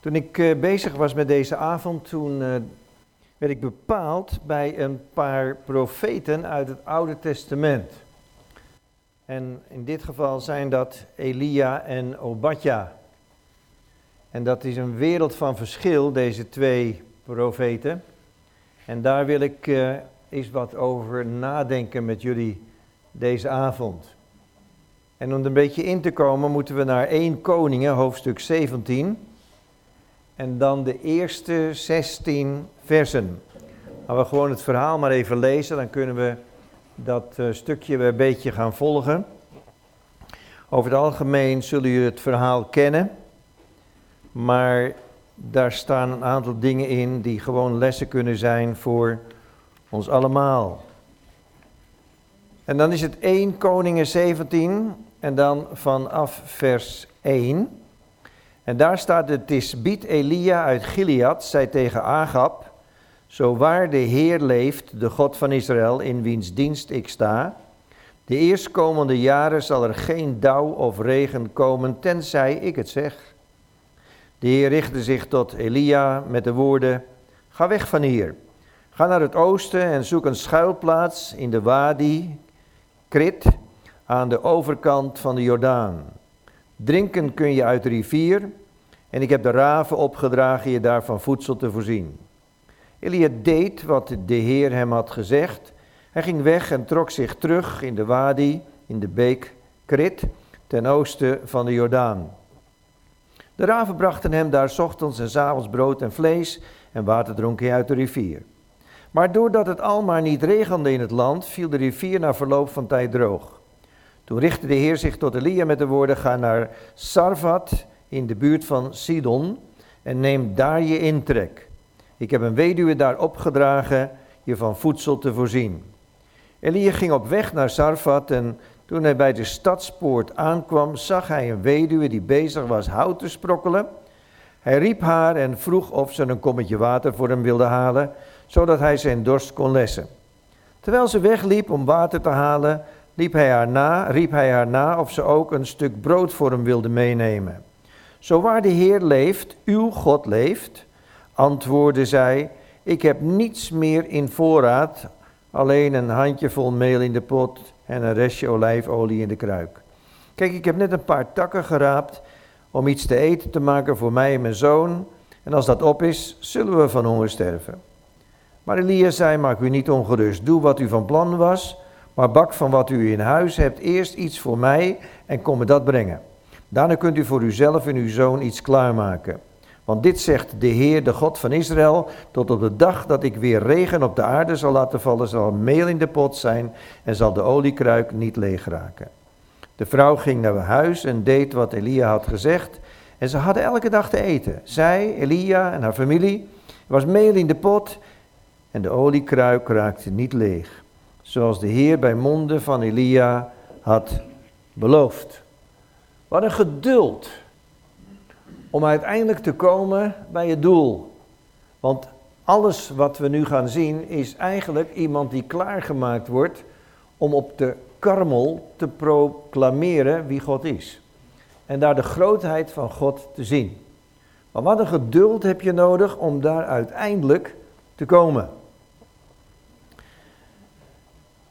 Toen ik uh, bezig was met deze avond, toen uh, werd ik bepaald bij een paar profeten uit het Oude Testament. En in dit geval zijn dat Elia en Obadja. En dat is een wereld van verschil, deze twee profeten. En daar wil ik uh, eens wat over nadenken met jullie deze avond. En om er een beetje in te komen moeten we naar 1 Koningen, hoofdstuk 17. En dan de eerste 16 versen. Gaan we gewoon het verhaal maar even lezen, dan kunnen we dat uh, stukje een beetje gaan volgen. Over het algemeen zullen jullie het verhaal kennen, maar daar staan een aantal dingen in die gewoon lessen kunnen zijn voor ons allemaal. En dan is het 1 Koningen 17 en dan vanaf vers 1. En daar staat het Tisbiet Elia uit Gilead, zei tegen Agab, zo waar de Heer leeft, de God van Israël, in wiens dienst ik sta, de eerstkomende jaren zal er geen dauw of regen komen, tenzij ik het zeg. De Heer richtte zich tot Elia met de woorden, ga weg van hier, ga naar het oosten en zoek een schuilplaats in de wadi, Krit, aan de overkant van de Jordaan. Drinken kun je uit de rivier en ik heb de raven opgedragen je daarvan voedsel te voorzien. Elia deed wat de Heer hem had gezegd. Hij ging weg en trok zich terug in de wadi, in de beek Krit, ten oosten van de Jordaan. De raven brachten hem daar ochtends en avonds brood en vlees en water dronk hij uit de rivier. Maar doordat het al maar niet regende in het land, viel de rivier na verloop van tijd droog. Toen richtte de Heer zich tot Elia met de woorden: Ga naar Sarvat in de buurt van Sidon en neem daar je intrek. Ik heb een weduwe daar opgedragen je van voedsel te voorzien. Elia ging op weg naar Sarfat en toen hij bij de stadspoort aankwam, zag hij een weduwe die bezig was hout te sprokkelen. Hij riep haar en vroeg of ze een kommetje water voor hem wilde halen, zodat hij zijn dorst kon lessen. Terwijl ze wegliep om water te halen, liep hij haar na, riep hij haar na of ze ook een stuk brood voor hem wilde meenemen. Zo waar de Heer leeft, uw God leeft, antwoordde zij, ik heb niets meer in voorraad, alleen een handjevol meel in de pot en een restje olijfolie in de kruik. Kijk, ik heb net een paar takken geraapt om iets te eten te maken voor mij en mijn zoon, en als dat op is, zullen we van honger sterven. Maar Elia zei, maak u niet ongerust, doe wat u van plan was, maar bak van wat u in huis hebt eerst iets voor mij en kom me dat brengen. Daarna kunt u voor uzelf en uw zoon iets klaarmaken. Want dit zegt de Heer, de God van Israël, tot op de dag dat ik weer regen op de aarde zal laten vallen, zal meel in de pot zijn en zal de oliekruik niet leeg raken. De vrouw ging naar huis en deed wat Elia had gezegd. En ze hadden elke dag te eten. Zij, Elia en haar familie. Er was meel in de pot en de oliekruik raakte niet leeg. Zoals de Heer bij monden van Elia had beloofd. Wat een geduld om uiteindelijk te komen bij het doel. Want alles wat we nu gaan zien is eigenlijk iemand die klaargemaakt wordt om op de karmel te proclameren wie God is. En daar de grootheid van God te zien. Maar wat een geduld heb je nodig om daar uiteindelijk te komen.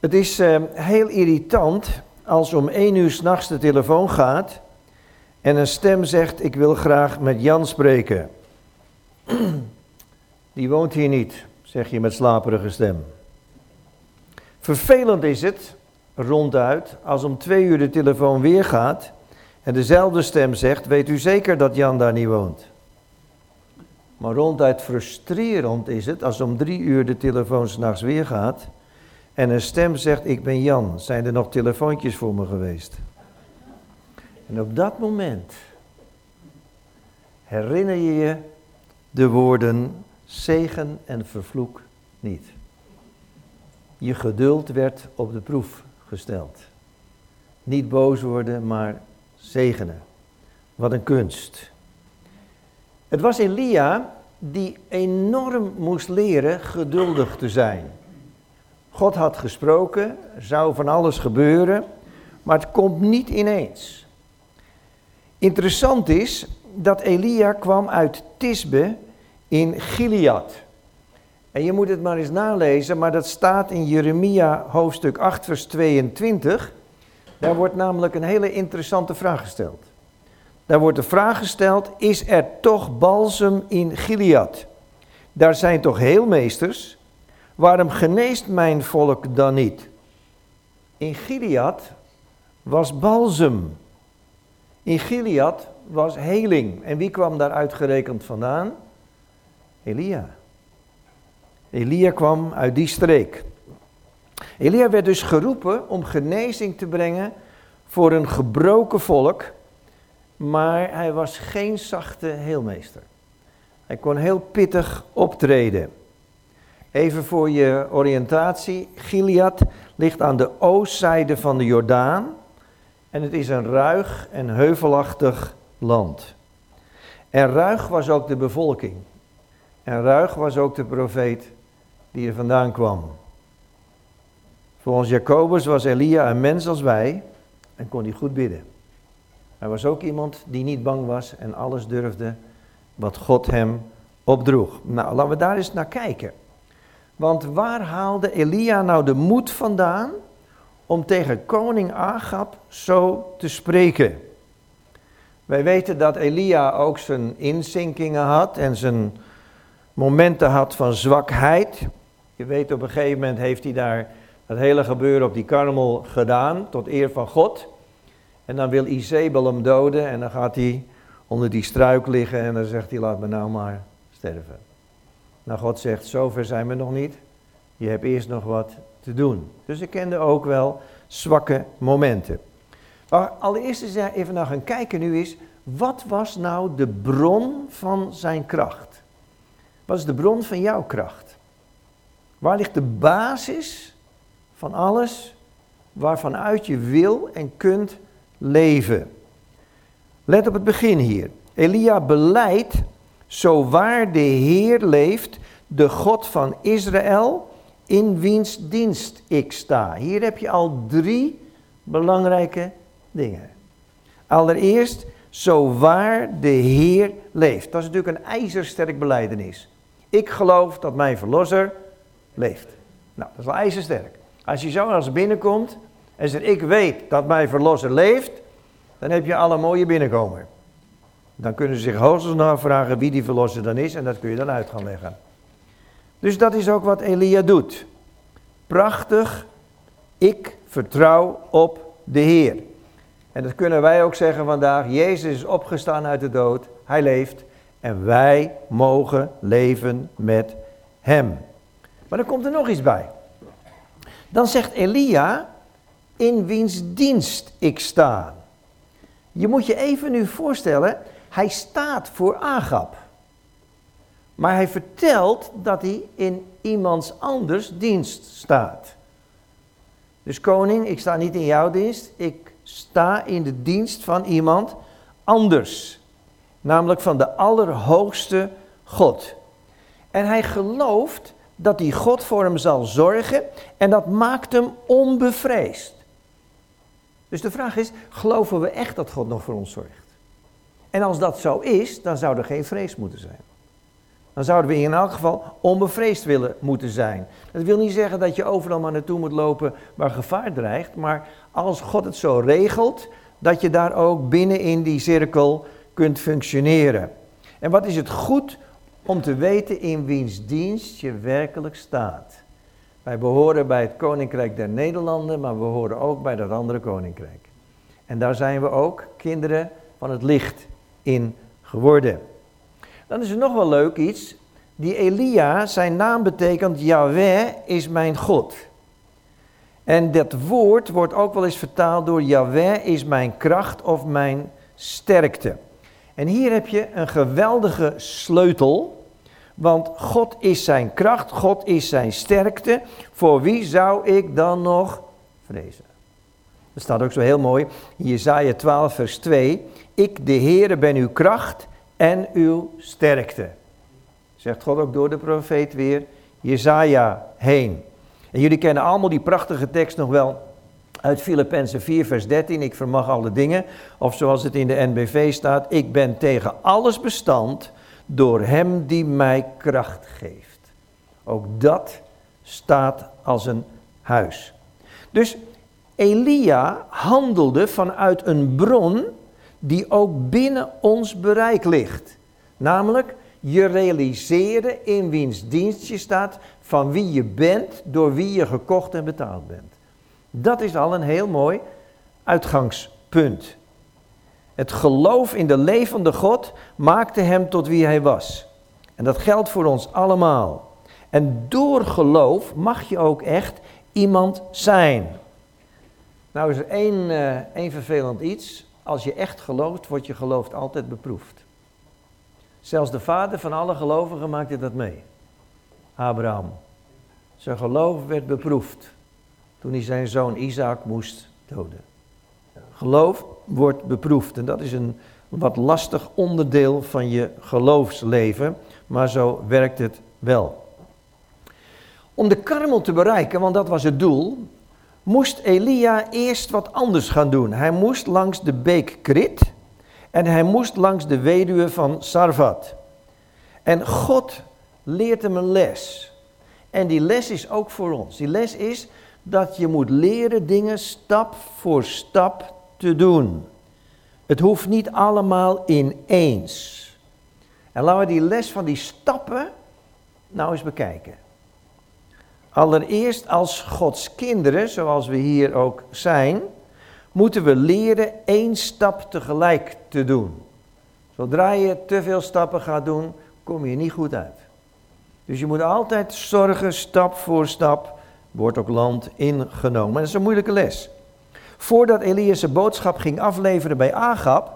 Het is uh, heel irritant als om één uur s'nachts de telefoon gaat en een stem zegt: Ik wil graag met Jan spreken. Die woont hier niet, zeg je met slaperige stem. Vervelend is het, ronduit, als om twee uur de telefoon weer gaat en dezelfde stem zegt: Weet u zeker dat Jan daar niet woont? Maar ronduit frustrerend is het als om drie uur de telefoon s'nachts weer gaat en een stem zegt: Ik ben Jan. Zijn er nog telefoontjes voor me geweest? En op dat moment herinner je je de woorden zegen en vervloek niet. Je geduld werd op de proef gesteld. Niet boos worden, maar zegenen. Wat een kunst. Het was Elia die enorm moest leren geduldig te zijn. God had gesproken, zou van alles gebeuren, maar het komt niet ineens. Interessant is dat Elia kwam uit Tisbe in Gilead. En je moet het maar eens nalezen, maar dat staat in Jeremia hoofdstuk 8, vers 22. Daar wordt namelijk een hele interessante vraag gesteld. Daar wordt de vraag gesteld, is er toch balsem in Gilead? Daar zijn toch heelmeesters? Waarom geneest mijn volk dan niet? In Gilead was balsem. In Gilead was heling. En wie kwam daar uitgerekend vandaan? Elia. Elia kwam uit die streek. Elia werd dus geroepen om genezing te brengen voor een gebroken volk, maar hij was geen zachte heelmeester. Hij kon heel pittig optreden. Even voor je oriëntatie, Gilead ligt aan de oostzijde van de Jordaan en het is een ruig en heuvelachtig land. En ruig was ook de bevolking. En ruig was ook de profeet die er vandaan kwam. Volgens Jacobus was Elia een mens als wij en kon hij goed bidden. Hij was ook iemand die niet bang was en alles durfde wat God hem opdroeg. Nou, laten we daar eens naar kijken. Want waar haalde Elia nou de moed vandaan om tegen koning Agab zo te spreken? Wij weten dat Elia ook zijn inzinkingen had en zijn momenten had van zwakheid. Je weet, op een gegeven moment heeft hij daar het hele gebeuren op die karmel gedaan, tot eer van God. En dan wil Izebel hem doden en dan gaat hij onder die struik liggen en dan zegt hij, laat me nou maar sterven. Nou, God zegt, zover zijn we nog niet. Je hebt eerst nog wat te doen. Dus ik kende ook wel zwakke momenten. Maar allereerst eens even naar gaan kijken nu is, wat was nou de bron van zijn kracht? Wat is de bron van jouw kracht? Waar ligt de basis van alles waarvan uit je wil en kunt leven? Let op het begin hier. Elia beleidt, zo waar de Heer leeft, de God van Israël, in wiens dienst ik sta. Hier heb je al drie belangrijke dingen. Allereerst, zo waar de Heer leeft. Dat is natuurlijk een ijzersterk beleidenis. Ik geloof dat mijn verlosser leeft. Nou, dat is wel ijzersterk. Als je zo als binnenkomt en zegt, ik weet dat mijn verlosser leeft, dan heb je alle mooie binnenkomer. Dan kunnen ze zich hoogstens afvragen wie die verlosser dan is en dat kun je dan uit gaan leggen. Dus dat is ook wat Elia doet. Prachtig, ik vertrouw op de Heer. En dat kunnen wij ook zeggen vandaag. Jezus is opgestaan uit de dood. Hij leeft. En wij mogen leven met hem. Maar dan komt er nog iets bij. Dan zegt Elia, in wiens dienst ik sta. Je moet je even nu voorstellen, hij staat voor Agap. Maar hij vertelt dat hij in iemands anders dienst staat. Dus koning, ik sta niet in jouw dienst, ik sta in de dienst van iemand anders. Namelijk van de Allerhoogste God. En hij gelooft dat die God voor hem zal zorgen en dat maakt hem onbevreesd. Dus de vraag is, geloven we echt dat God nog voor ons zorgt? En als dat zo is, dan zou er geen vrees moeten zijn. Dan zouden we in elk geval onbevreesd willen moeten zijn. Dat wil niet zeggen dat je overal maar naartoe moet lopen waar gevaar dreigt, maar als God het zo regelt, dat je daar ook binnen in die cirkel kunt functioneren. En wat is het goed om te weten in wiens dienst je werkelijk staat. Wij behoren bij het Koninkrijk der Nederlanden, maar we horen ook bij dat andere koninkrijk. En daar zijn we ook kinderen van het licht in geworden. Dan is er nog wel leuk iets. Die Elia, zijn naam betekent Yahweh is mijn God. En dat woord wordt ook wel eens vertaald door Yahweh is mijn kracht of mijn sterkte. En hier heb je een geweldige sleutel. Want God is zijn kracht, God is zijn sterkte. Voor wie zou ik dan nog vrezen? Dat staat ook zo heel mooi in Jesaja 12 vers 2. Ik de Heere ben uw kracht en uw sterkte. Zegt God ook door de profeet weer Jesaja heen. En jullie kennen allemaal die prachtige tekst nog wel Uit Filippenzen 4, vers 13, ik vermag alle dingen. Of zoals het in de NBV staat, ik ben tegen alles bestand door Hem die mij kracht geeft. Ook dat staat als een huis. Dus Elia handelde vanuit een bron die ook binnen ons bereik ligt. Namelijk, je realiseerde in wiens dienst je staat, van wie je bent, door wie je gekocht en betaald bent. Dat is al een heel mooi uitgangspunt. Het geloof in de levende God maakte hem tot wie hij was. En dat geldt voor ons allemaal. En door geloof mag je ook echt iemand zijn. Nou is er één, uh, één vervelend iets. Als je echt gelooft, wordt je geloof altijd beproefd. Zelfs de vader van alle gelovigen maakte dat mee. Abraham. Zijn geloof werd beproefd toen hij zijn zoon Isaac moest doden. Geloof wordt beproefd en dat is een wat lastig onderdeel van je geloofsleven, maar zo werkt het wel. Om de karmel te bereiken, want dat was het doel, moest Elia eerst wat anders gaan doen. Hij moest langs de beek Krit en hij moest langs de weduwe van Sarvat. En God leert hem een les. En die les is ook voor ons. Die les is dat je moet leren dingen stap voor stap te doen. Het hoeft niet allemaal ineens. En laten we die les van die stappen nou eens bekijken. Allereerst als Gods kinderen, zoals we hier ook zijn, moeten we leren één stap tegelijk te doen. Zodra je te veel stappen gaat doen, kom je niet goed uit. Dus je moet altijd zorgen, stap voor stap, wordt ook land ingenomen. Dat is een moeilijke les. Voordat Elias zijn boodschap ging afleveren bij Agab,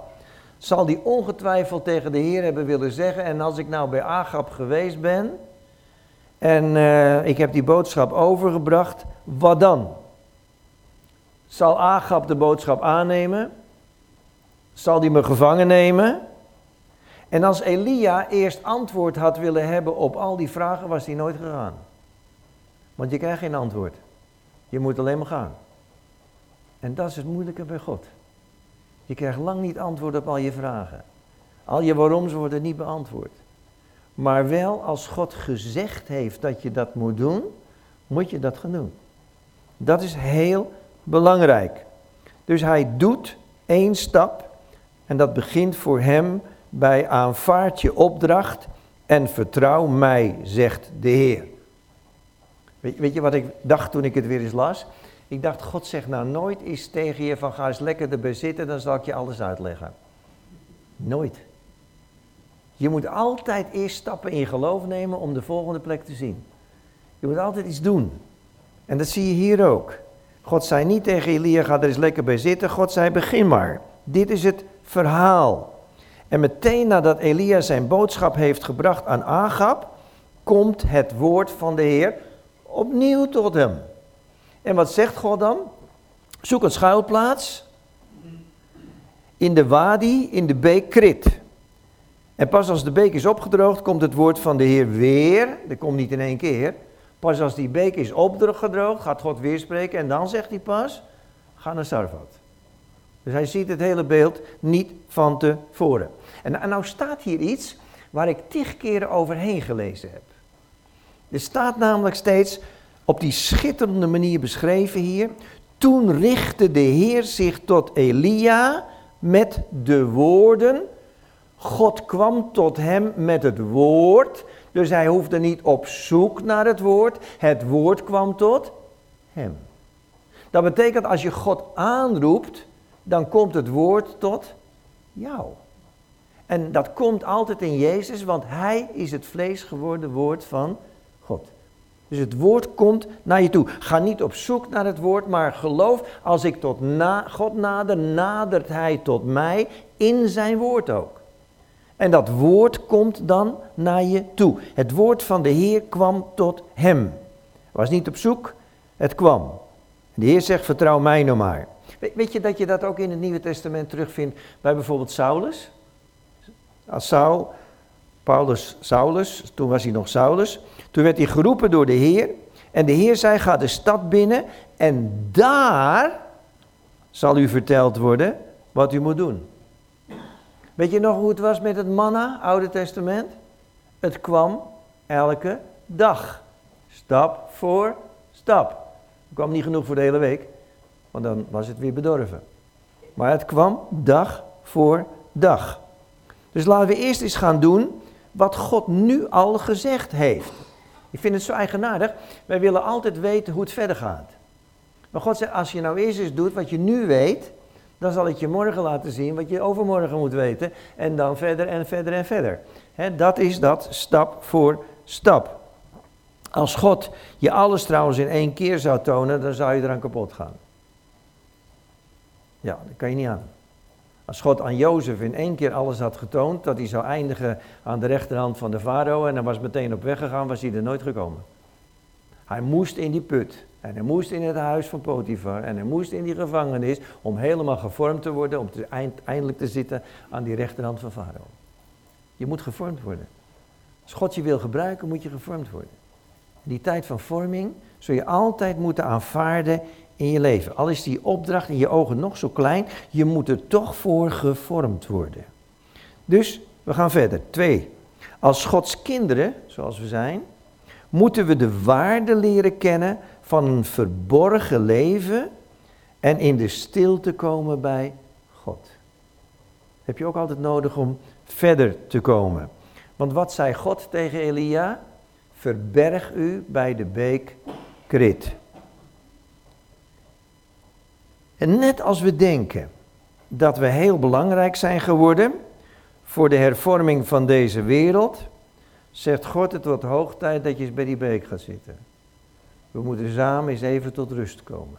zal hij ongetwijfeld tegen de Heer hebben willen zeggen, en als ik nou bij Agab geweest ben, en uh, ik heb die boodschap overgebracht, wat dan? Zal Agab de boodschap aannemen? Zal die me gevangen nemen? En als Elia eerst antwoord had willen hebben op al die vragen, was hij nooit gegaan. Want je krijgt geen antwoord. Je moet alleen maar gaan. En dat is het moeilijke bij God. Je krijgt lang niet antwoord op al je vragen. Al je waaroms worden niet beantwoord. Maar wel als God gezegd heeft dat je dat moet doen, moet je dat gaan doen. Dat is heel belangrijk. Dus hij doet één stap en dat begint voor hem bij aanvaard je opdracht en vertrouw mij, zegt de Heer. Weet, weet, je wat ik dacht toen ik het weer eens las? Ik dacht, God zegt nou nooit eens tegen je van ga eens lekker erbij zitten, dan zal ik je alles uitleggen. Nooit. Je moet altijd eerst stappen in geloof nemen om de volgende plek te zien. Je moet altijd iets doen. En dat zie je hier ook. God zei niet tegen Elia, ga er eens lekker bij zitten. God zei, begin maar. Dit is het verhaal. En meteen nadat Elia zijn boodschap heeft gebracht aan Agab, komt het woord van de Heer opnieuw tot hem. En wat zegt God dan? Zoek een schuilplaats in de wadi, in de beek Krit. En pas als de beek is opgedroogd, komt het woord van de Heer weer. Dat komt niet in één keer. Pas als die beek is opgedroogd, gaat God weer spreken. En dan zegt hij pas, ga naar Sarfat. Dus hij ziet het hele beeld niet van tevoren. En, en nou staat hier iets waar ik tig keren overheen gelezen heb. Er staat namelijk steeds op die schitterende manier beschreven hier. Toen richtte de Heer zich tot Elia met de woorden. God kwam tot hem met het woord. Dus hij hoefde niet op zoek naar het woord. Het woord kwam tot hem. Dat betekent als je God aanroept, dan komt het woord tot jou. En dat komt altijd in Jezus, want Hij is het vlees geworden woord van God. Dus het woord komt naar je toe. Ga niet op zoek naar het woord, maar geloof, als ik tot na God nader, nadert Hij tot mij in zijn woord ook. En dat woord komt dan naar je toe. Het woord van de Heer kwam tot hem. Was niet op zoek, het kwam. De Heer zegt, vertrouw mij nou maar. Weet je dat je dat ook in het Nieuwe Testament terugvindt bij bijvoorbeeld Saulus? Als Saul, Paulus Saulus, toen was hij nog Saulus. Toen werd hij geroepen door de Heer. En de Heer zei, ga de stad binnen en daar zal u verteld worden wat u moet doen. Weet je nog hoe het was met het manna, Oude Testament? Het kwam elke dag. Stap voor stap. Het kwam niet genoeg voor de hele week, want dan was het weer bedorven. Maar het kwam dag voor dag. Dus laten we eerst eens gaan doen wat God nu al gezegd heeft. Ik vind het zo eigenaardig. Wij willen altijd weten hoe het verder gaat. Maar God zegt, als je nou eerst eens doet wat je nu weet, dan zal ik je morgen laten zien wat je overmorgen moet weten. En dan verder en verder en verder. dat is dat stap voor stap. Als God je alles trouwens in één keer zou tonen, dan zou je eraan kapot gaan. Ja, dat kan je niet aan. Als God aan Jozef in één keer alles had getoond, dat hij zou eindigen aan de rechterhand van de farao en dan was meteen op weg gegaan, was hij er nooit gekomen. Hij moest in die put en hij moest in het huis van Potifar en hij moest in die gevangenis om helemaal gevormd te worden, om te eind, eindelijk te zitten aan die rechterhand van farao. Je moet gevormd worden. Als God je wil gebruiken, moet je gevormd worden. Die tijd van vorming zul je altijd moeten aanvaarden in je leven. Al is die opdracht in je ogen nog zo klein, je moet er toch voor gevormd worden. Dus we gaan verder. Twee. Als Gods kinderen, zoals we zijn, moeten we de waarde leren kennen van een verborgen leven en in de stilte komen bij God. Heb je ook altijd nodig om verder te komen. Want wat zei God tegen Elia? Verberg u bij de beek Krit. En net als we denken dat we heel belangrijk zijn geworden voor de hervorming van deze wereld, zegt God het wordt hoog tijd dat je eens bij die beek gaat zitten. We moeten samen eens even tot rust komen.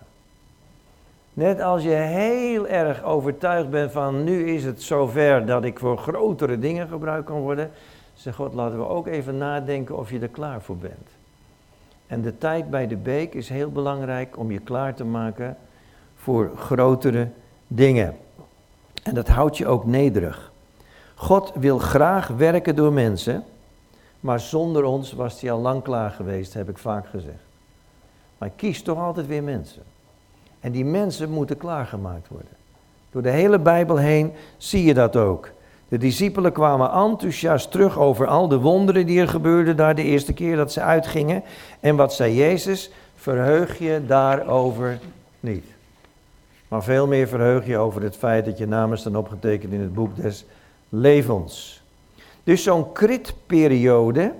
Net als je heel erg overtuigd bent van nu is het zover dat ik voor grotere dingen gebruikt kan worden, zegt God laten we ook even nadenken of je er klaar voor bent. En de tijd bij de beek is heel belangrijk om je klaar te maken voor grotere dingen. En dat houdt je ook nederig. God wil graag werken door mensen, maar zonder ons was hij al lang klaar geweest, heb ik vaak gezegd. Maar hij kiest toch altijd weer mensen. En die mensen moeten klaargemaakt worden. Door de hele Bijbel heen zie je dat ook. De discipelen kwamen enthousiast terug over al de wonderen die er gebeurden daar de eerste keer dat ze uitgingen. En wat zei Jezus? Verheug je daarover niet. Maar veel meer verheug je over het feit dat je namen staan opgetekend in het boek des levens. Dus zo'n kritperiode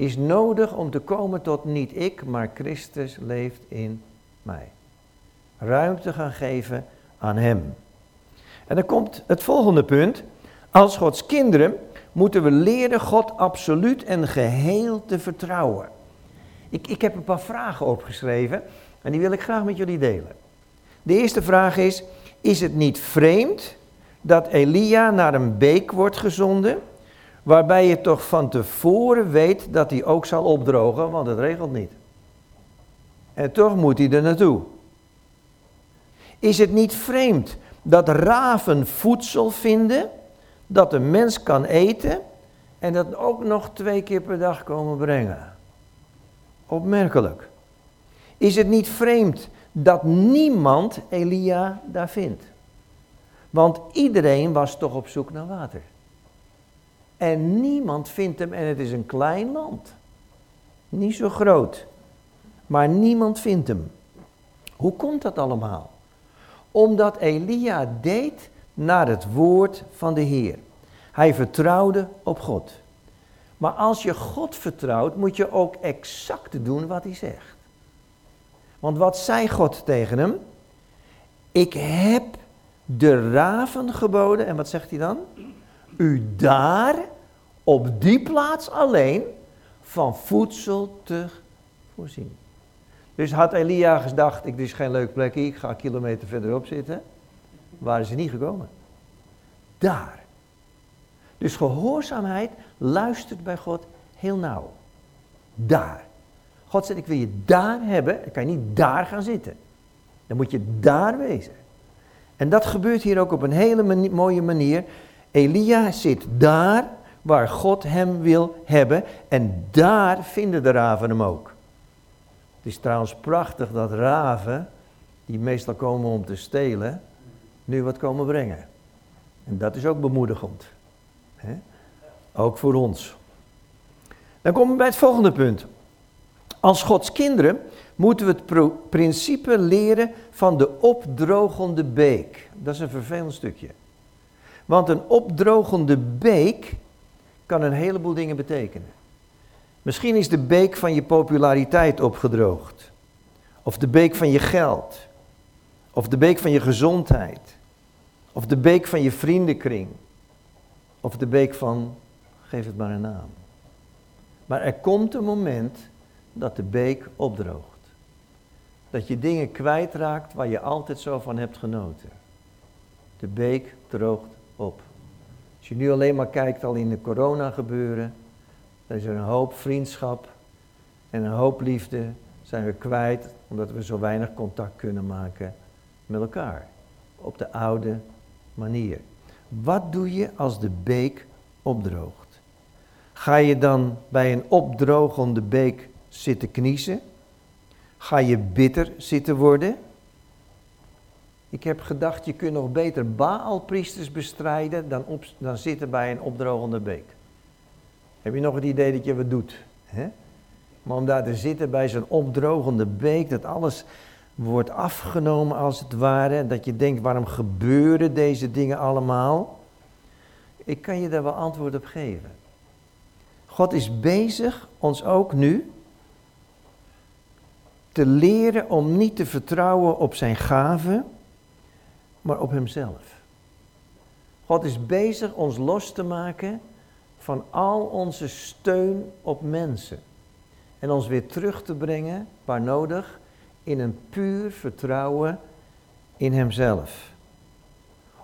is nodig om te komen tot niet ik, maar Christus leeft in mij. Ruimte gaan geven aan Hem. En dan komt het volgende punt. Als Gods kinderen moeten we leren God absoluut en geheel te vertrouwen. Ik, ik heb een paar vragen opgeschreven en die wil ik graag met jullie delen. De eerste vraag is, is het niet vreemd dat Elia naar een beek wordt gezonden, waarbij je toch van tevoren weet dat hij ook zal opdrogen, want het regelt niet. En toch moet hij er naartoe. Is het niet vreemd dat raven voedsel vinden, dat een mens kan eten en dat ook nog twee keer per dag komen brengen? Opmerkelijk. Is het niet vreemd dat niemand Elia daar vindt. Want iedereen was toch op zoek naar water. En niemand vindt hem en het is een klein land. Niet zo groot. Maar niemand vindt hem. Hoe komt dat allemaal? Omdat Elia deed naar het woord van de Heer. Hij vertrouwde op God. Maar als je God vertrouwt, moet je ook exact doen wat hij zegt. Want wat zei God tegen hem? Ik heb de raven geboden. En wat zegt hij dan? U daar, op die plaats alleen, van voedsel te voorzien. Dus had Elia gedacht, ik, dit is geen leuk plekje, ik ga kilometer verderop zitten. Waren ze niet gekomen. Daar. Dus gehoorzaamheid luistert bij God heel nauw. Daar. God zegt, ik wil je daar hebben, dan kan je niet daar gaan zitten. Dan moet je daar wezen. En dat gebeurt hier ook op een hele mooie manier. Elia zit daar waar God hem wil hebben en daar vinden de raven hem ook. Het is trouwens prachtig dat raven, die meestal komen om te stelen, nu wat komen brengen. En dat is ook bemoedigend. Ook voor ons. Dan komen we bij het volgende punt. Als Gods kinderen moeten we het principe leren van de opdrogende beek. Dat is een vervelend stukje. Want een opdrogende beek kan een heleboel dingen betekenen. Misschien is de beek van je populariteit opgedroogd. Of de beek van je geld. Of de beek van je gezondheid. Of de beek van je vriendenkring. Of de beek van, geef het maar een naam. Maar er komt een moment dat de beek opdroogt. Dat je dingen kwijtraakt waar je altijd zo van hebt genoten. De beek droogt op. Als je nu alleen maar kijkt al in de corona gebeuren, dan is er een hoop vriendschap en een hoop liefde zijn we kwijt omdat we zo weinig contact kunnen maken met elkaar. Op de oude manier. Wat doe je als de beek opdroogt? Ga je dan bij een opdrogende beek zitten kniezen? Ga je bitter zitten worden? Ik heb gedacht, je kunt nog beter Baalpriesters bestrijden dan, dan zitten bij een opdrogende beek. Heb je nog het idee dat je wat doet? Hè? Maar om daar te zitten bij zo'n opdrogende beek, dat alles wordt afgenomen als het ware, dat je denkt, waarom gebeuren deze dingen allemaal? Ik kan je daar wel antwoord op geven. God is bezig ons ook nu te leren om niet te vertrouwen op zijn gaven, maar op hemzelf. God is bezig ons los te maken van al onze steun op mensen. En ons weer terug te brengen, waar nodig, in een puur vertrouwen in Hemzelf.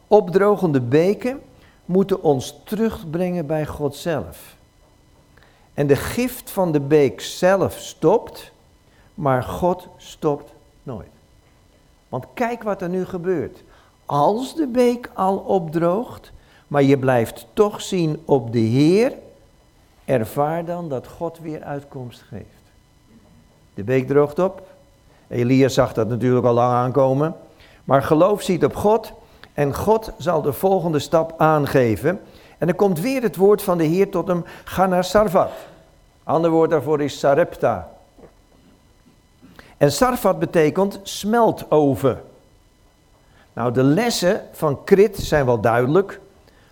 Opdrogende beken moeten ons terugbrengen bij God zelf. En de gift van de beek zelf stopt, maar God stopt nooit. Want kijk wat er nu gebeurt. Als de beek al opdroogt, maar je blijft toch zien op de Heer, ervaar dan dat God weer uitkomst geeft. De beek droogt op. Elia zag dat natuurlijk al lang aankomen. Maar geloof ziet op God en God zal de volgende stap aangeven. En dan komt weer het woord van de Heer tot hem, ga naar Sarvat. Ander woord daarvoor is Sarepta. En Sarfat betekent smeltoven. Nou, de lessen van Krit zijn wel duidelijk,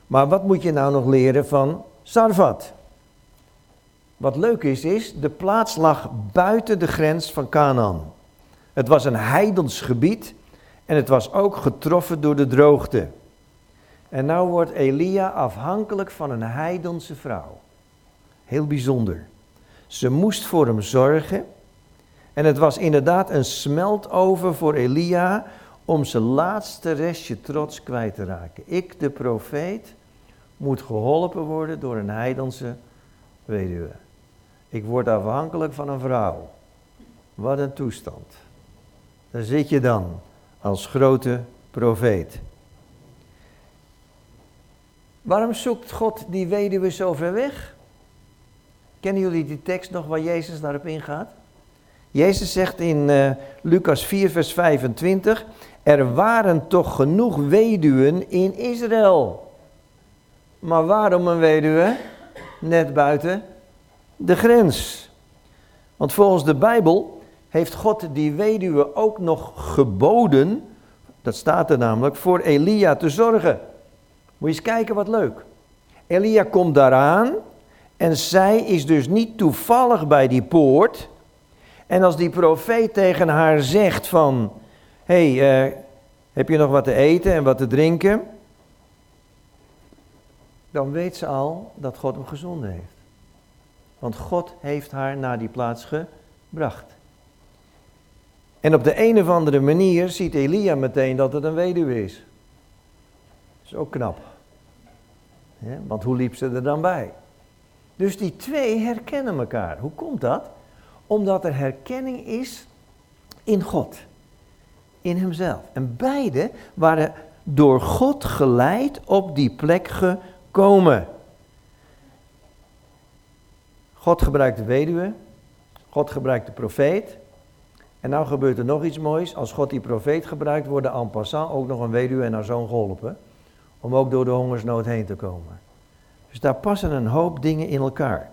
maar wat moet je nou nog leren van Sarfat? Wat leuk is, is, de plaats lag buiten de grens van Canaan. Het was een heidens gebied en het was ook getroffen door de droogte. En nou wordt Elia afhankelijk van een heidense vrouw. Heel bijzonder. Ze moest voor hem zorgen. En het was inderdaad een smeltover voor Elia om zijn laatste restje trots kwijt te raken. Ik, de profeet, moet geholpen worden door een heidense weduwe. Ik word afhankelijk van een vrouw. Wat een toestand. Daar zit je dan als grote profeet. Waarom zoekt God die weduwe zo ver weg? Kennen jullie die tekst nog waar Jezus daarop ingaat? Jezus zegt in uh, Lucas 4, vers 25: Er waren toch genoeg weduwen in Israël. Maar waarom een weduwe? Net buiten de grens. Want volgens de Bijbel heeft God die weduwe ook nog geboden, dat staat er namelijk, voor Elia te zorgen. Moet je eens kijken wat leuk. Elia komt daaraan en zij is dus niet toevallig bij die poort. En als die profeet tegen haar zegt van, hey, uh, heb je nog wat te eten en wat te drinken? Dan weet ze al dat God hem gezonden heeft. Want God heeft haar naar die plaats gebracht. En op de een of andere manier ziet Elia meteen dat het een weduwe is. Dat is ook knap. want hoe liep ze er dan bij? Dus die twee herkennen elkaar. Hoe komt dat? Omdat er herkenning is in God. In hemzelf. En beide waren door God geleid op die plek gekomen. God gebruikt de weduwe. God gebruikt de profeet. En nou gebeurt er nog iets moois. Als God die profeet gebruikt, worden en passant ook nog een weduwe en haar zoon geholpen. Om ook door de hongersnood heen te komen. Dus daar passen een hoop dingen in elkaar.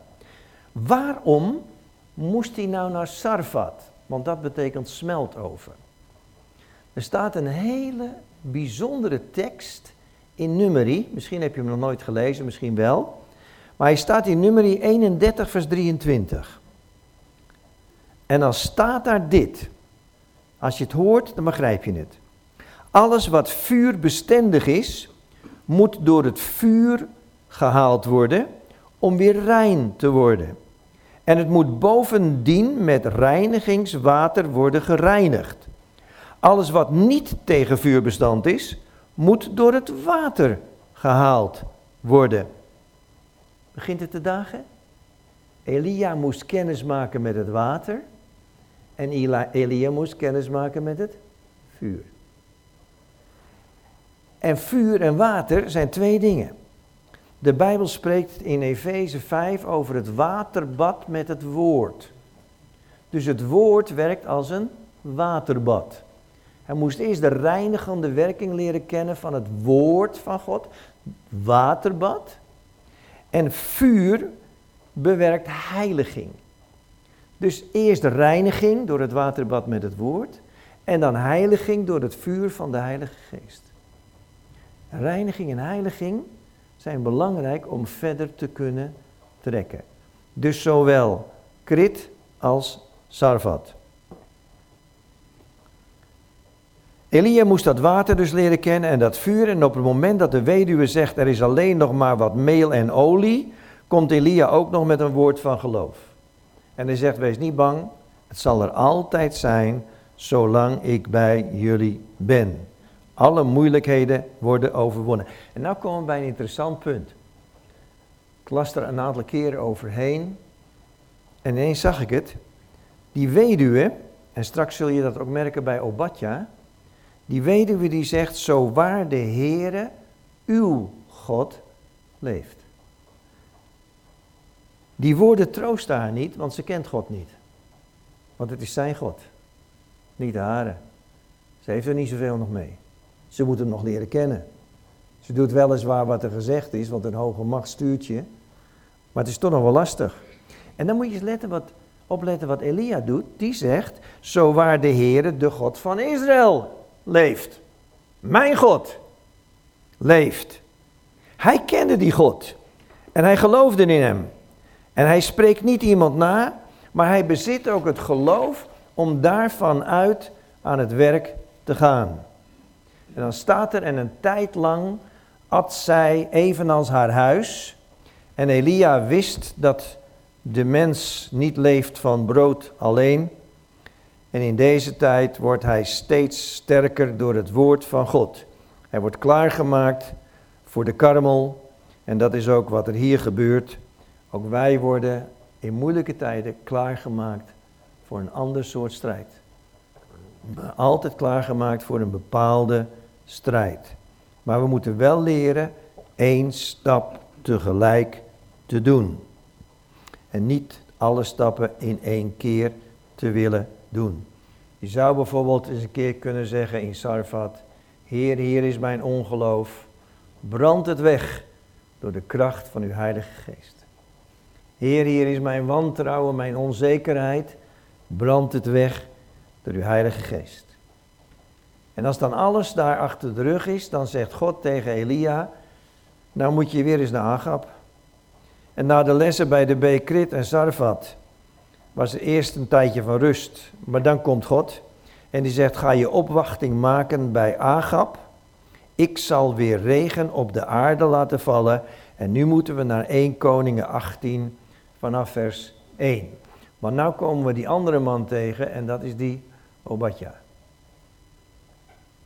Waarom moest hij nou naar Sarfat? Want dat betekent smeltoven. Er staat een hele bijzondere tekst in Numeri. Misschien heb je hem nog nooit gelezen, misschien wel. Maar hij staat in Numeri 31, vers 23. En dan staat daar dit. Als je het hoort, dan begrijp je het. Alles wat vuurbestendig is, moet door het vuur gehaald worden om weer rein te worden. En het moet bovendien met reinigingswater worden gereinigd. Alles wat niet tegen vuurbestand is, moet door het water gehaald worden. Begint het te dagen? Elia moest kennis maken met het water. En Elia moest kennis maken met het vuur. En vuur en water zijn twee dingen. De Bijbel spreekt in Efeze 5 over het waterbad met het woord. Dus het woord werkt als een waterbad. Hij moest eerst de reinigende werking leren kennen van het woord van God, waterbad. En vuur bewerkt heiliging. Dus eerst reiniging door het waterbad met het woord. En dan heiliging door het vuur van de Heilige Geest. Reiniging en heiliging zijn belangrijk om verder te kunnen trekken. Dus zowel krit als sarvat. Elia moest dat water dus leren kennen en dat vuur. En op het moment dat de weduwe zegt er is alleen nog maar wat meel en olie, komt Elia ook nog met een woord van geloof. En hij zegt wees niet bang, het zal er altijd zijn zolang ik bij jullie ben. Alle moeilijkheden worden overwonnen. En nu komen we bij een interessant punt. Ik las er een aantal keren overheen. En ineens zag ik het. Die weduwe, en straks zul je dat ook merken bij Obadja. Die weduwe die zegt, zo waar de Heere, uw God, leeft. Die woorden troosten haar niet, want ze kent God niet. Want het is zijn God, niet de hare. Ze heeft er niet zoveel nog mee. Ze moet hem nog leren kennen. Ze doet weliswaar wat er gezegd is, want een hoge macht stuurt je. Maar het is toch nog wel lastig. En dan moet je eens letten wat, opletten wat Elia doet. Die zegt, zo waar de Heere, de God van Israël, leeft. Mijn God leeft. Hij kende die God. En hij geloofde in hem. En hij spreekt niet iemand na, maar hij bezit ook het geloof om daarvan uit aan het werk te gaan. En dan staat er, en een tijd lang at zij evenals haar huis. En Elia wist dat de mens niet leeft van brood alleen. En in deze tijd wordt hij steeds sterker door het woord van God. Hij wordt klaargemaakt voor de karmel. En dat is ook wat er hier gebeurt. Ook wij worden in moeilijke tijden klaargemaakt voor een ander soort strijd. Altijd klaargemaakt voor een bepaalde strijd. Maar we moeten wel leren één stap tegelijk te doen. En niet alle stappen in één keer te willen doen. Je zou bijvoorbeeld eens een keer kunnen zeggen in Sarfat: Heer, hier is mijn ongeloof. Brand het weg door de kracht van uw Heilige Geest. Heer, hier is mijn wantrouwen, mijn onzekerheid. Brand het weg door uw Heilige Geest. En als dan alles daar achter de rug is, dan zegt God tegen Elia, nou moet je weer eens naar Agap. En na de lessen bij de Bekrit en Sarfat was er eerst een tijdje van rust. Maar dan komt God en die zegt, ga je opwachting maken bij Agap. Ik zal weer regen op de aarde laten vallen. En nu moeten we naar 1 Koningen 18 vanaf vers 1. Maar nu komen we die andere man tegen en dat is die Obadja.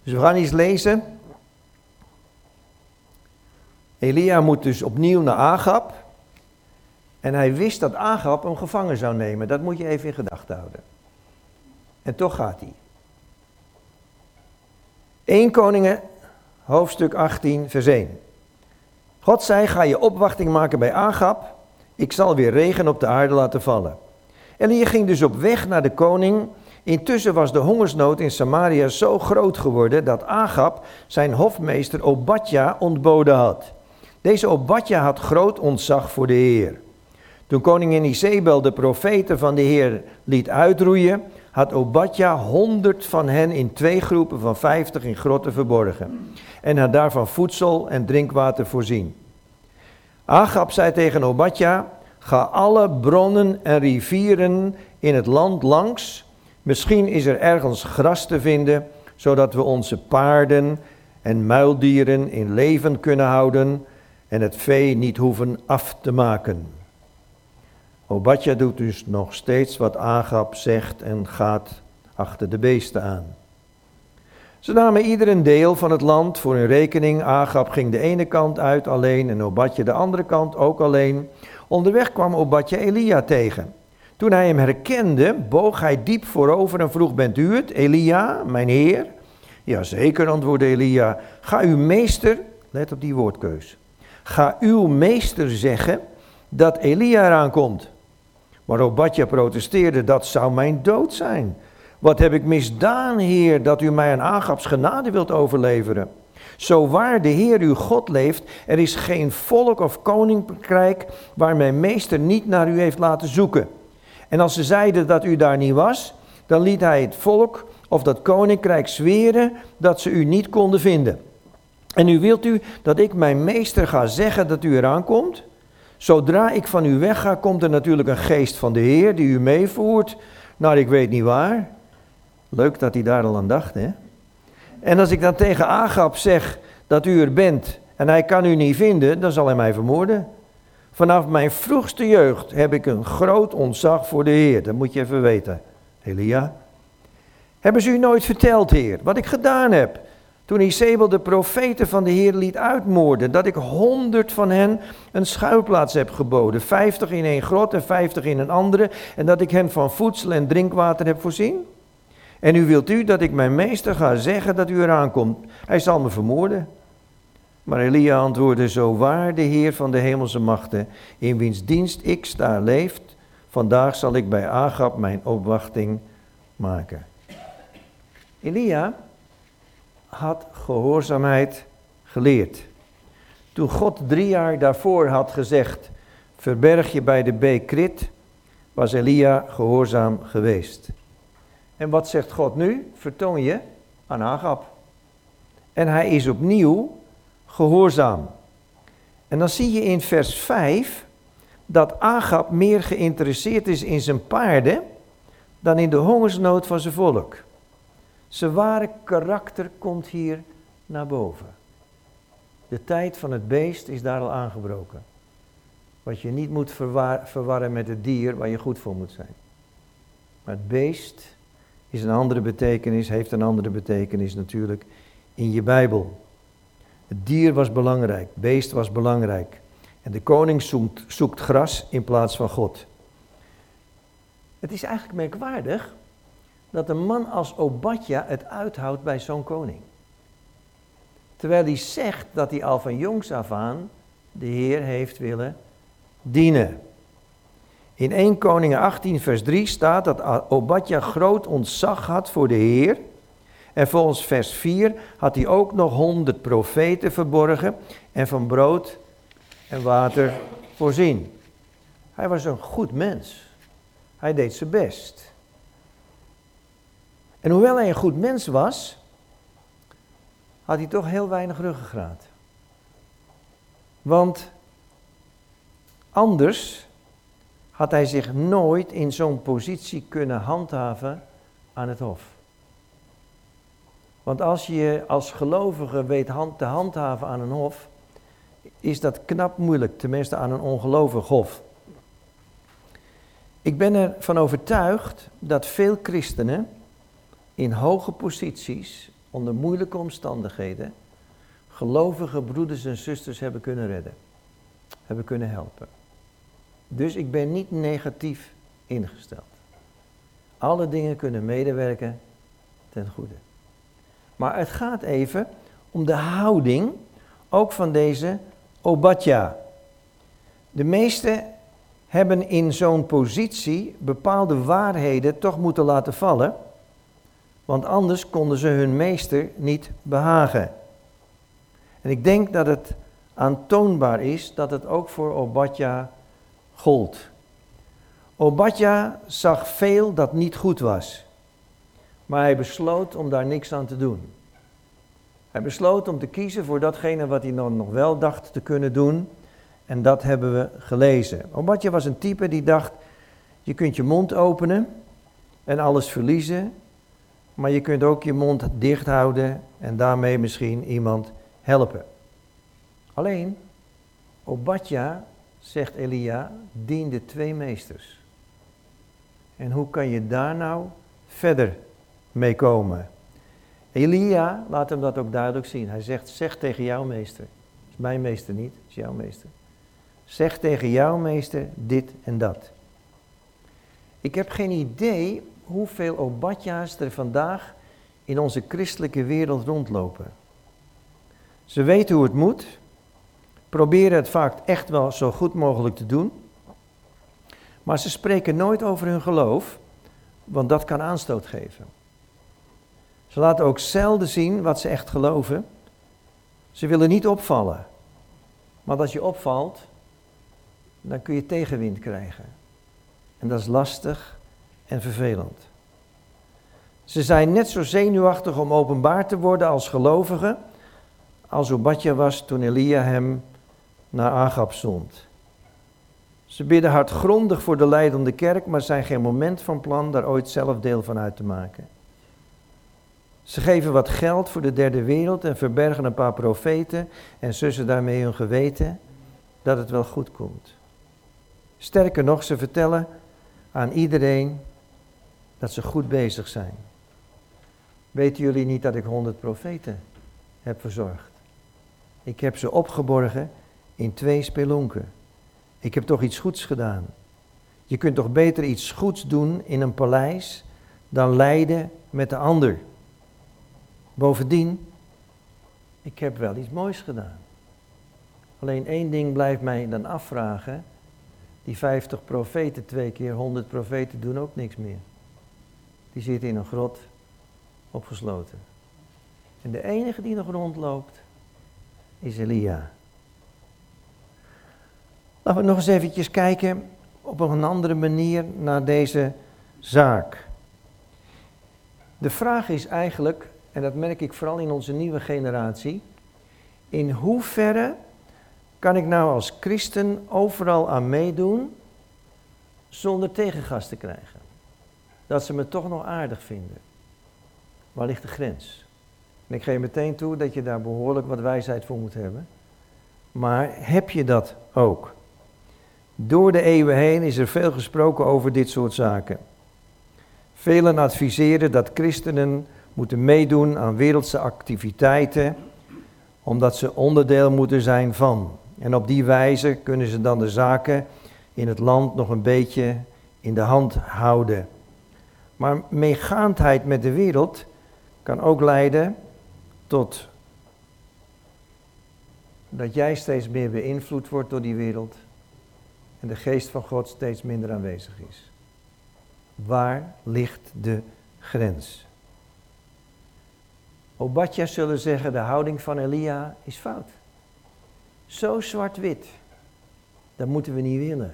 Dus we gaan eens lezen. Elia moet dus opnieuw naar Agap. En hij wist dat Agap hem gevangen zou nemen. Dat moet je even in gedachten houden. En toch gaat hij. 1 Koningen, hoofdstuk 18, vers 1. God zei, ga je opwachting maken bij Agap. Ik zal weer regen op de aarde laten vallen. Elia ging dus op weg naar de koning Intussen was de hongersnood in Samaria zo groot geworden dat Agab zijn hofmeester Obadja ontboden had. Deze Obadja had groot ontzag voor de Heer. Toen koningin Isabel de profeten van de Heer liet uitroeien, had Obadja honderd van hen in twee groepen van vijftig in grotten verborgen en had daarvan voedsel en drinkwater voorzien. Agab zei tegen Obadja, ga alle bronnen en rivieren in het land langs, misschien is er ergens gras te vinden, zodat we onze paarden en muildieren in leven kunnen houden en het vee niet hoeven af te maken. Obadja doet dus nog steeds wat Agab zegt en gaat achter de beesten aan. Ze namen ieder een deel van het land voor hun rekening. Agab ging de ene kant uit alleen en Obadja de andere kant ook alleen. Onderweg kwam Obadja Elia tegen. Toen hij hem herkende, boog hij diep voorover en vroeg, bent u het, Elia, mijn heer? Jazeker, antwoordde Elia. Ga uw meester, let op die woordkeus, ga uw meester zeggen dat Elia eraan komt. Maar Obadja protesteerde, dat zou mijn dood zijn. Wat heb ik misdaan, Heer, dat u mij aan Agabs genade wilt overleveren? Zo waar de Heer uw God leeft, er is geen volk of koninkrijk waar mijn meester niet naar u heeft laten zoeken. En als ze zeiden dat u daar niet was, dan liet hij het volk of dat koninkrijk zweren dat ze u niet konden vinden. En nu wilt u dat ik mijn meester ga zeggen dat u eraan komt? Zodra ik van u wegga, komt er natuurlijk een geest van de Heer die u meevoert naar ik weet niet waar. Leuk dat hij daar al aan dacht, hè? En als ik dan tegen Agab zeg dat u er bent en hij kan u niet vinden, dan zal hij mij vermoorden. Vanaf mijn vroegste jeugd heb ik een groot ontzag voor de Heer. Dat moet je even weten, Elia. Hebben ze u nooit verteld, Heer, wat ik gedaan heb? Toen Isabel de profeten van de Heer liet uitmoorden, dat ik honderd van hen een schuilplaats heb geboden, vijftig in één grot en vijftig in een andere, en dat ik hen van voedsel en drinkwater heb voorzien? En nu wilt u dat ik mijn meester ga zeggen dat u eraan komt. Hij zal me vermoorden. Maar Elia antwoordde, zo waar de Heer van de hemelse machten, in wiens dienst ik sta leeft, vandaag zal ik bij Agab mijn opwachting maken. Elia had gehoorzaamheid geleerd. Toen God drie jaar daarvoor had gezegd, verberg je bij de beek Krit, was Elia gehoorzaam geweest. En wat zegt God nu? Vertoon je aan Agab. En hij is opnieuw gehoorzaam. En dan zie je in vers 5 dat Agab meer geïnteresseerd is in zijn paarden dan in de hongersnood van zijn volk. Zijn ware karakter komt hier naar boven. De tijd van het beest is daar al aangebroken. Wat je niet moet verwarren met het dier waar je goed voor moet zijn. Maar het beest is een andere betekenis, heeft een andere betekenis natuurlijk in je Bijbel. Het dier was belangrijk, het beest was belangrijk. En de koning zoekt, zoekt gras in plaats van God. Het is eigenlijk merkwaardig dat een man als Obadja het uithoudt bij zo'n koning. Terwijl hij zegt dat hij al van jongs af aan de Heer heeft willen dienen. In 1 Koningen 18 vers 3 staat dat Obadja groot ontzag had voor de Heer. En volgens vers 4 had hij ook nog honderd profeten verborgen en van brood en water voorzien. Hij was een goed mens. Hij deed zijn best. En hoewel hij een goed mens was, had hij toch heel weinig ruggengraat. Want anders had hij zich nooit in zo'n positie kunnen handhaven aan het hof. Want als je als gelovige weet hand, te handhaven aan een hof, is dat knap moeilijk, tenminste aan een ongelovig hof. Ik ben ervan overtuigd dat veel christenen in hoge posities, onder moeilijke omstandigheden, gelovige broeders en zusters hebben kunnen redden, hebben kunnen helpen. Dus ik ben niet negatief ingesteld. Alle dingen kunnen medewerken ten goede. Maar het gaat even om de houding ook van deze Obadja. De meesten hebben in zo'n positie bepaalde waarheden toch moeten laten vallen want anders konden ze hun meester niet behagen. En ik denk dat het aantoonbaar is dat het ook voor Obadja gold. Obadja zag veel dat niet goed was, maar hij besloot om daar niks aan te doen. Hij besloot om te kiezen voor datgene wat hij dan nog wel dacht te kunnen doen. En dat hebben we gelezen. Obadja was een type die dacht, je kunt je mond openen en alles verliezen. Maar je kunt ook je mond dicht houden en daarmee misschien iemand helpen. Alleen, Obadja, zegt Elia, diende twee meesters. En hoe kan je daar nou verder mee komen? Elia laat hem dat ook duidelijk zien. Hij zegt, zeg tegen jouw meester. is mijn meester niet, is jouw meester. Zeg tegen jouw meester dit en dat. Ik heb geen idee hoeveel Obadja's er vandaag in onze christelijke wereld rondlopen. Ze weten hoe het moet, proberen het vaak echt wel zo goed mogelijk te doen, maar ze spreken nooit over hun geloof, want dat kan aanstoot geven. Ze laten ook zelden zien wat ze echt geloven. Ze willen niet opvallen. Maar als je opvalt, dan kun je tegenwind krijgen. En dat is lastig en vervelend. Ze zijn net zo zenuwachtig om openbaar te worden als gelovigen, als Obadja was toen Elia hem naar Agab zond. Ze bidden hardgrondig voor de leidende kerk, maar zijn geen moment van plan daar ooit zelf deel van uit te maken. Ze geven wat geld voor de derde wereld en verbergen een paar profeten en sussen daarmee hun geweten dat het wel goed komt. Sterker nog, ze vertellen aan iedereen dat ze goed bezig zijn. Weten jullie niet dat ik honderd profeten heb verzorgd? Ik heb ze opgeborgen in twee spelonken. Ik heb toch iets goeds gedaan. Je kunt toch beter iets goeds doen in een paleis dan lijden met de ander. Bovendien, ik heb wel iets moois gedaan. Alleen één ding blijft mij dan afvragen. Die 50 profeten, twee keer 100 profeten doen ook niks meer. Die zitten in een grot opgesloten. En de enige die nog rondloopt is Elia. Laten we nog eens eventjes kijken op een andere manier naar deze zaak. De vraag is eigenlijk, en dat merk ik vooral in onze nieuwe generatie, in hoeverre kan ik nou als christen overal aan meedoen zonder tegengas te krijgen? Dat ze me toch nog aardig vinden. Waar ligt de grens? En ik geef meteen toe dat je daar behoorlijk wat wijsheid voor moet hebben. Maar heb je dat ook? Door de eeuwen heen is er veel gesproken over dit soort zaken. Velen adviseren dat christenen moeten meedoen aan wereldse activiteiten, omdat ze onderdeel moeten zijn van. En op die wijze kunnen ze dan de zaken in het land nog een beetje in de hand houden. Maar meegaandheid met de wereld kan ook leiden tot dat jij steeds meer beïnvloed wordt door die wereld en de geest van God steeds minder aanwezig is. Waar ligt de grens? Obadja zullen zeggen, de houding van Elia is fout. Zo zwart-wit, dat moeten we niet willen.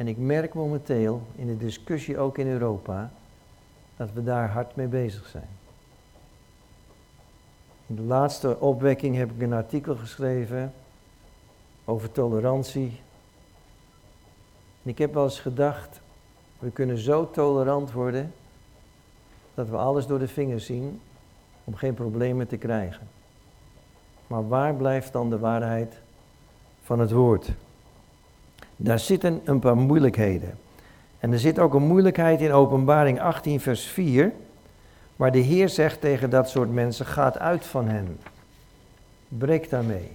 En ik merk momenteel in de discussie ook in Europa dat we daar hard mee bezig zijn. In de laatste opwekking heb ik een artikel geschreven over tolerantie. En ik heb wel eens gedacht, we kunnen zo tolerant worden dat we alles door de vingers zien om geen problemen te krijgen. Maar waar blijft dan de waarheid van het woord? Daar zitten een paar moeilijkheden. En er zit ook een moeilijkheid in Openbaring 18, vers 4, waar de Heer zegt tegen dat soort mensen: gaat uit van hen. Breek daarmee.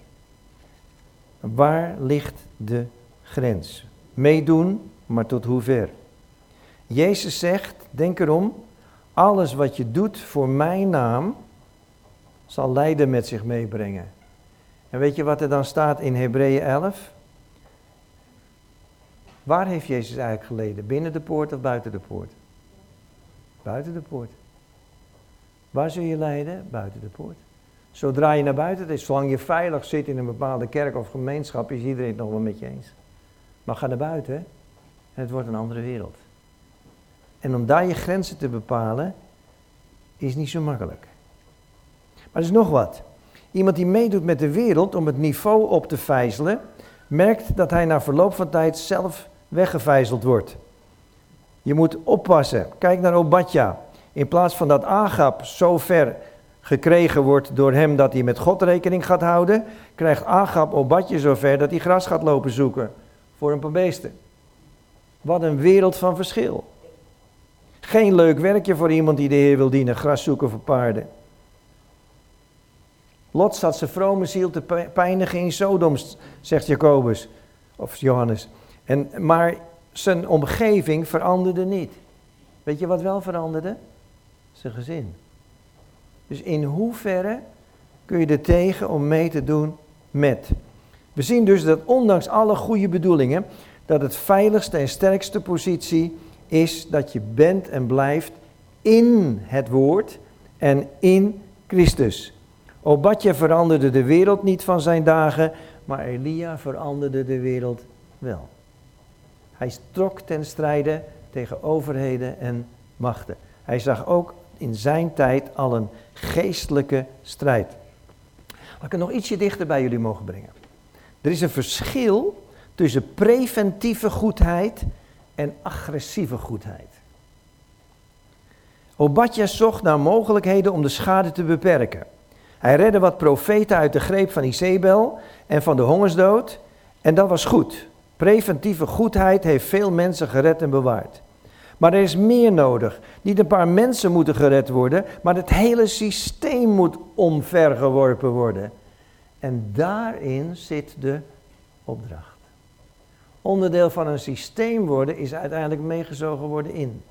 Waar ligt de grens? Meedoen, maar tot hoever? Jezus zegt, denk erom, alles wat je doet voor mijn naam, zal lijden met zich meebrengen. En weet je wat er dan staat in Hebreeën 11? Waar heeft Jezus eigenlijk geleden? Binnen de poort of buiten de poort? Buiten de poort. Waar zul je lijden? Buiten de poort. Zodra je naar buiten is, zolang je veilig zit in een bepaalde kerk of gemeenschap, is iedereen het nog wel met je eens. Maar ga naar buiten en het wordt een andere wereld. En om daar je grenzen te bepalen, is niet zo makkelijk. Maar er is nog wat. Iemand die meedoet met de wereld om het niveau op te vijzelen, merkt dat hij na verloop van tijd zelf weggevijzeld wordt. Je moet oppassen. Kijk naar Obadja. In plaats van dat Agap zo ver gekregen wordt door hem dat hij met God rekening gaat houden, krijgt Agap Obadje zo ver dat hij gras gaat lopen zoeken voor een paar beesten. Wat een wereld van verschil. Geen leuk werkje voor iemand die de Heer wil dienen, gras zoeken voor paarden. Lot zat zijn vrome ziel te pijnigen in Sodom, zegt Jacobus, of Johannes. En, maar zijn omgeving veranderde niet. Weet je wat wel veranderde? Zijn gezin. Dus in hoeverre kun je er tegen om mee te doen met? We zien dus dat ondanks alle goede bedoelingen, dat het veiligste en sterkste positie is dat je bent en blijft in het woord en in Christus. Obadja veranderde de wereld niet van zijn dagen, maar Elia veranderde de wereld wel. Hij trok ten strijde tegen overheden en machten. Hij zag ook in zijn tijd al een geestelijke strijd. Laat ik het nog ietsje dichter bij jullie mogen brengen. Er is een verschil tussen preventieve goedheid en agressieve goedheid. Obadja zocht naar mogelijkheden om de schade te beperken. Hij redde wat profeten uit de greep van Isabel en van de hongersdood. En dat was goed. Preventieve goedheid heeft veel mensen gered en bewaard. Maar er is meer nodig. Niet een paar mensen moeten gered worden, maar het hele systeem moet omvergeworpen worden. En daarin zit de opdracht. Onderdeel van een systeem worden is uiteindelijk meegezogen worden in.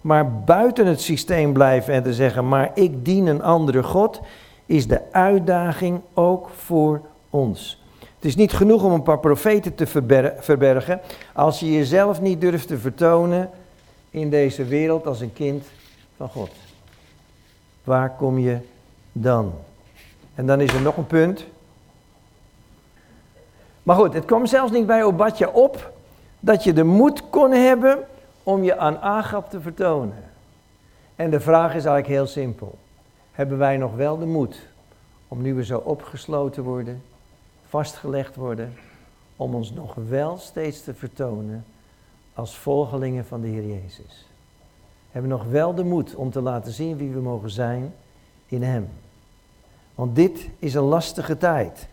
Maar buiten het systeem blijven en te zeggen, maar ik dien een andere God, is de uitdaging ook voor ons. Is niet genoeg om een paar profeten te verbergen als je jezelf niet durft te vertonen in deze wereld als een kind van God. Waar kom je dan? En dan is er nog een punt. Maar goed, het kwam zelfs niet bij Obadja op dat je de moed kon hebben om je aan Agap te vertonen. En de vraag is eigenlijk heel simpel. Hebben wij nog wel de moed om nu we zo opgesloten worden, vastgelegd worden, om ons nog wel steeds te vertonen als volgelingen van de Heer Jezus? Hebben we nog wel de moed om te laten zien wie we mogen zijn in Hem? Want dit is een lastige tijd.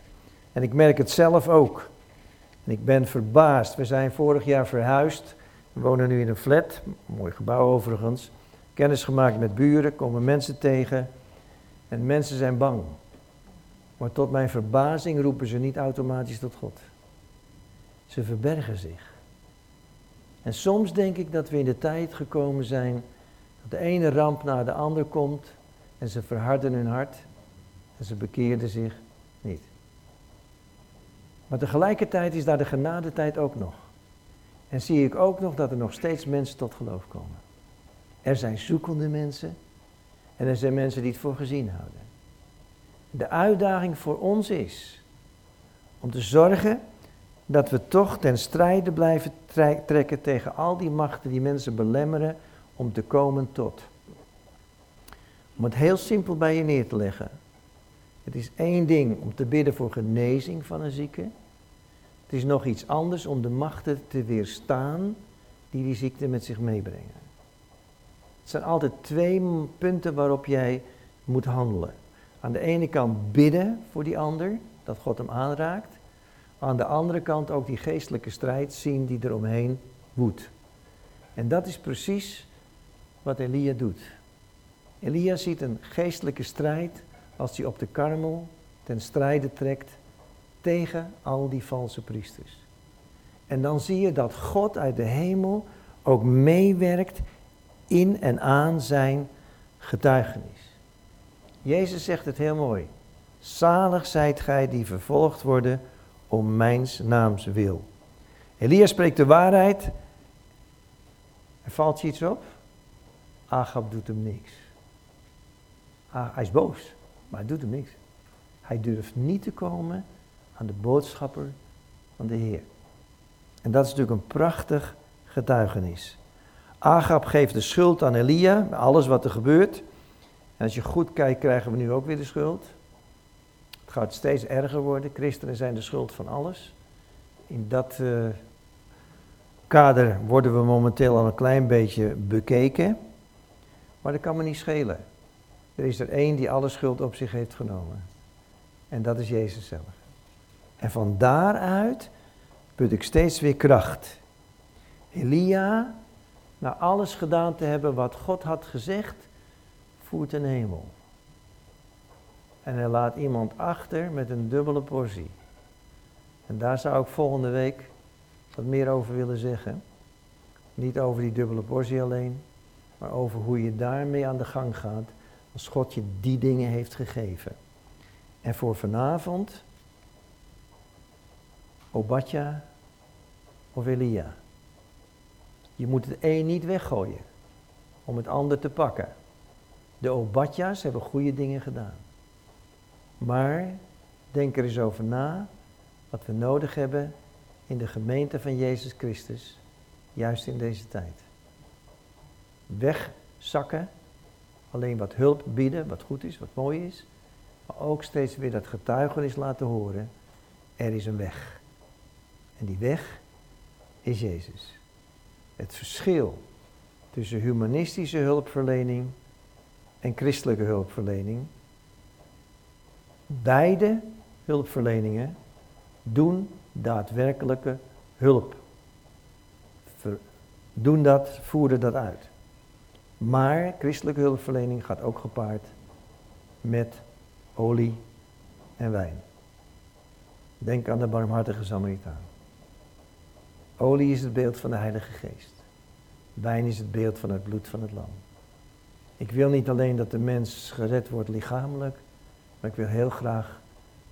En ik merk het zelf ook. En ik ben verbaasd. We zijn vorig jaar verhuisd. We wonen nu in een flat, mooi gebouw overigens. Kennis gemaakt met buren, komen mensen tegen. En mensen zijn bang. Maar tot mijn verbazing roepen ze niet automatisch tot God. Ze verbergen zich. En soms denk ik dat we in de tijd gekomen zijn dat de ene ramp na de ander komt en ze verharden hun hart en ze bekeerden zich niet. Maar tegelijkertijd is daar de genadetijd ook nog. En zie ik ook nog dat er nog steeds mensen tot geloof komen. Er zijn zoekende mensen en er zijn mensen die het voor gezien houden. De uitdaging voor ons is om te zorgen dat we toch ten strijde blijven trekken tegen al die machten die mensen belemmeren om te komen tot. Om het heel simpel bij je neer te leggen. Het is één ding om te bidden voor genezing van een zieke. Het is nog iets anders om de machten te weerstaan die die ziekte met zich meebrengen. Het zijn altijd twee punten waarop jij moet handelen. Aan de ene kant bidden voor die ander, dat God hem aanraakt. Aan de andere kant ook die geestelijke strijd zien die er omheen woedt. En dat is precies wat Elia doet. Elia ziet een geestelijke strijd als hij op de karmel ten strijde trekt tegen al die valse priesters. En dan zie je dat God uit de hemel ook meewerkt in en aan zijn getuigenis. Jezus zegt het heel mooi. Zalig zijt gij die vervolgd worden om mijns naams wil. Elia spreekt de waarheid. Er valt je iets op? Agab doet hem niks. Ah, hij is boos, maar hij doet hem niks. Hij durft niet te komen aan de boodschapper van de Heer. En dat is natuurlijk een prachtig getuigenis. Agab geeft de schuld aan Elia, alles wat er gebeurt. En als je goed kijkt, krijgen we nu ook weer de schuld. Het gaat steeds erger worden. Christenen zijn de schuld van alles. In dat uh, kader worden we momenteel al een klein beetje bekeken. Maar dat kan me niet schelen. Er is er één die alle schuld op zich heeft genomen. En dat is Jezus zelf. En van daaruit put ik steeds weer kracht. Elia, na alles gedaan te hebben wat God had gezegd, hemel. En hij laat iemand achter met een dubbele portie. En daar zou ik volgende week wat meer over willen zeggen. Niet over die dubbele portie alleen, maar over hoe je daarmee aan de gang gaat als God je die dingen heeft gegeven. En voor vanavond, Obadja of Elia. Je moet het een niet weggooien om het ander te pakken. De Obadja's hebben goede dingen gedaan. Maar denk er eens over na wat we nodig hebben in de gemeente van Jezus Christus, juist in deze tijd. Wegzakken, alleen wat hulp bieden, wat goed is, wat mooi is, maar ook steeds weer dat getuigenis laten horen. Er is een weg. En die weg is Jezus. Het verschil tussen humanistische hulpverlening en christelijke hulpverlening. Beide hulpverleningen doen daadwerkelijke hulp. doen dat, voeren dat uit. Maar christelijke hulpverlening gaat ook gepaard met olie en wijn. Denk aan de barmhartige Samaritaan. Olie is het beeld van de Heilige Geest. Wijn is het beeld van het bloed van het lam. Ik wil niet alleen dat de mens gered wordt lichamelijk, maar ik wil heel graag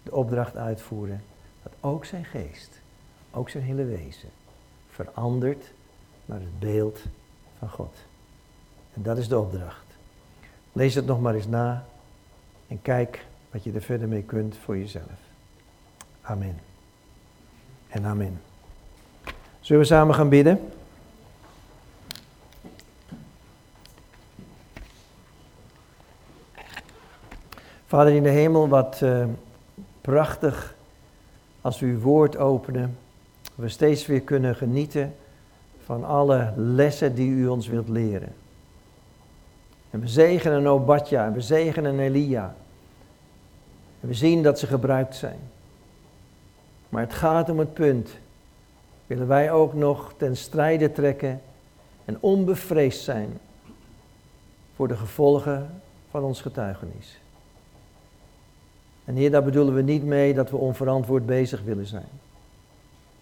de opdracht uitvoeren dat ook zijn geest, ook zijn hele wezen, verandert naar het beeld van God. En dat is de opdracht. Lees het nog maar eens na en kijk wat je er verder mee kunt voor jezelf. Amen. En amen. Zullen we samen gaan bidden? Vader in de hemel, wat uh, prachtig als we uw woord openen. We steeds weer kunnen genieten van alle lessen die u ons wilt leren. En we zegenen Obadja en we zegenen Elia. En we zien dat ze gebruikt zijn. Maar het gaat om het punt. Willen wij ook nog ten strijde trekken en onbevreesd zijn voor de gevolgen van ons getuigenis. En hier, daar bedoelen we niet mee dat we onverantwoord bezig willen zijn.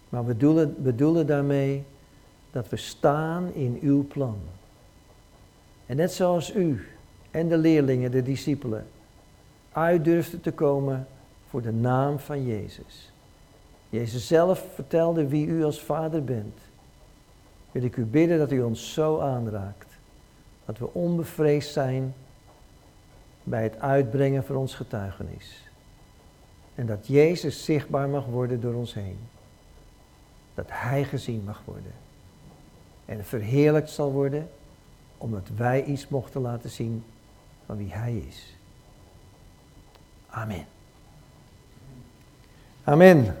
Maar we bedoelen, bedoelen daarmee dat we staan in uw plan. En net zoals u en de leerlingen, de discipelen, uit durfden te komen voor de naam van Jezus. Jezus zelf vertelde wie u als vader bent. Wil ik u bidden dat u ons zo aanraakt. Dat we onbevreesd zijn bij het uitbrengen van ons getuigenis. En dat Jezus zichtbaar mag worden door ons heen. Dat Hij gezien mag worden. En verheerlijkt zal worden omdat wij iets mochten laten zien van wie Hij is. Amen. Amen.